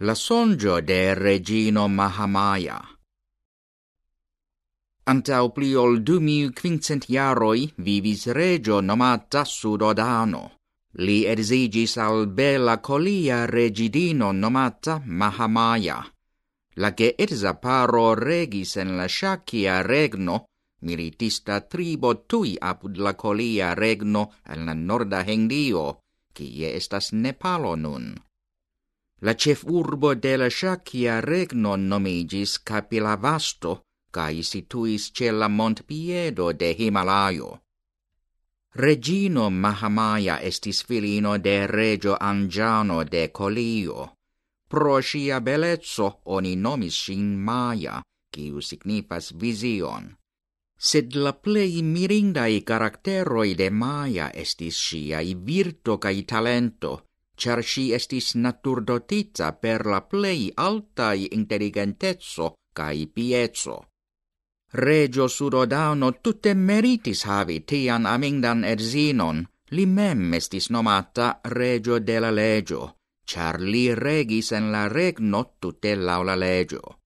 La songio de Regino Mahamaya. Antau pli ol du mil quincent jaroi vivis regio nomata Sudodano. Li edziĝis al bela colia regidino nomata Mahamaya. La che geedza paro regis en la Shakia regno, militista tribo tui apud la colia regno en la norda hendio, kie estas Nepalo nun. La chef urbo de la Shakia regno nomigis Kapilavasto, cae situis ce la montpiedo de Himalaio. Regino Mahamaya estis filino de regio Angiano de Colio. Pro sia bellezzo oni nomis sin Maya, quiu signifas vision. Sed la plei mirindai caracteroi de Maya estis siai virto cae talento, char si estis naturdotita per la plei altai intelligentezzo cae piezzo. Regio Surodano tutte meritis havi tian amindan erzinon, li mem estis nomata Regio de la Legio, char li regis en la regno tutte la legio.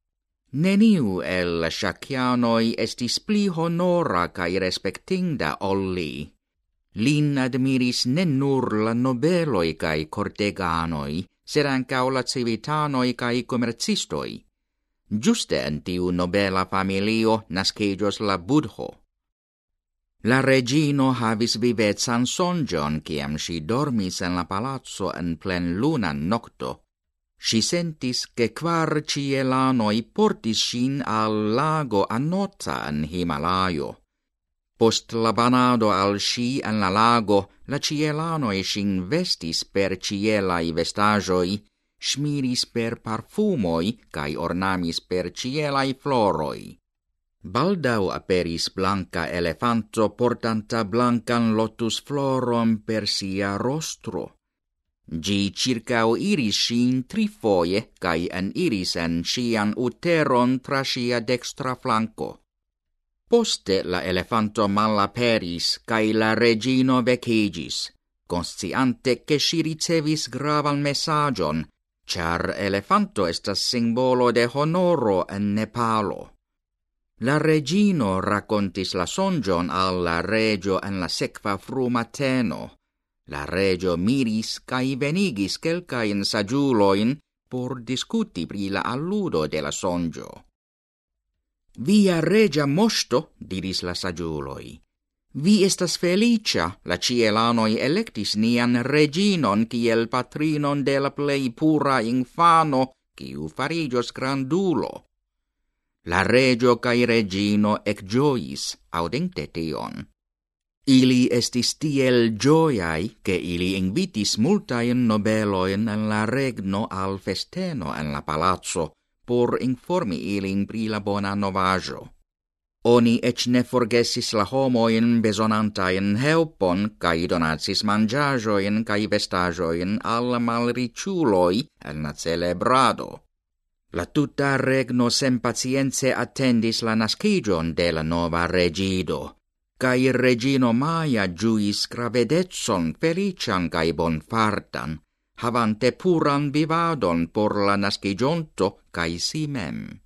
Neniu el Shakianoi estis pli honora cae respectinda ol li. Lin admiris ne nur la nobeloi cae corteganoi, sed ancao la civitanoi cae commercistoi. Giuste en tiu nobela familio nascegios la budho. La regino havis vivezan sonjon, ciam si dormis en la palazzo en plen luna nocto. Si sentis che quar cielanoi portis sin al lago annota en Himalaio. Post la banado al sci en la lago, la cielanoi sin vestis per cielai vestagioi, smiris per parfumoi cae ornamis per cielai floroi. Baldau aperis blanca elefanto portanta blancan lotus floron per sia rostro. Gi circao iris sin trifoie, cae en iris en sian uteron tra sia dextra flanco. Poste la elefanto malaperis, cae la regino vecigis, consciante che si ricevis gravan messagion, char elefanto estas simbolo de honoro en Nepalo. La regino racontis la songion alla regio en la sequa frumateno. La regio miris cae venigis quelcaen sagiuloin por discuti pri la alludo de la songio. Via regia mosto, diris la sagiuloi. Vi estas felicia, la cielanoi electis nian reginon kiel patrinon de la plei pura infano, kiu farigios grandulo. La regio cae regino ec giois, audente tion. Ili estis tiel gioiai, che ili invitis multaen nobeloin en la regno al festeno en la palazzo, por informi ilin pri la bona novajo. Oni ec ne forgesis la homoin besonantain helpon cae donatsis mangiajoin cae vestajoin al malriciuloi en la celebrado. La tuta regno sem pacienze attendis la nascigion de la nova regido, cae regino Maia giuis gravedetson felician cae bonfartan, havante puran vivadon por la nascigionto cae si mem.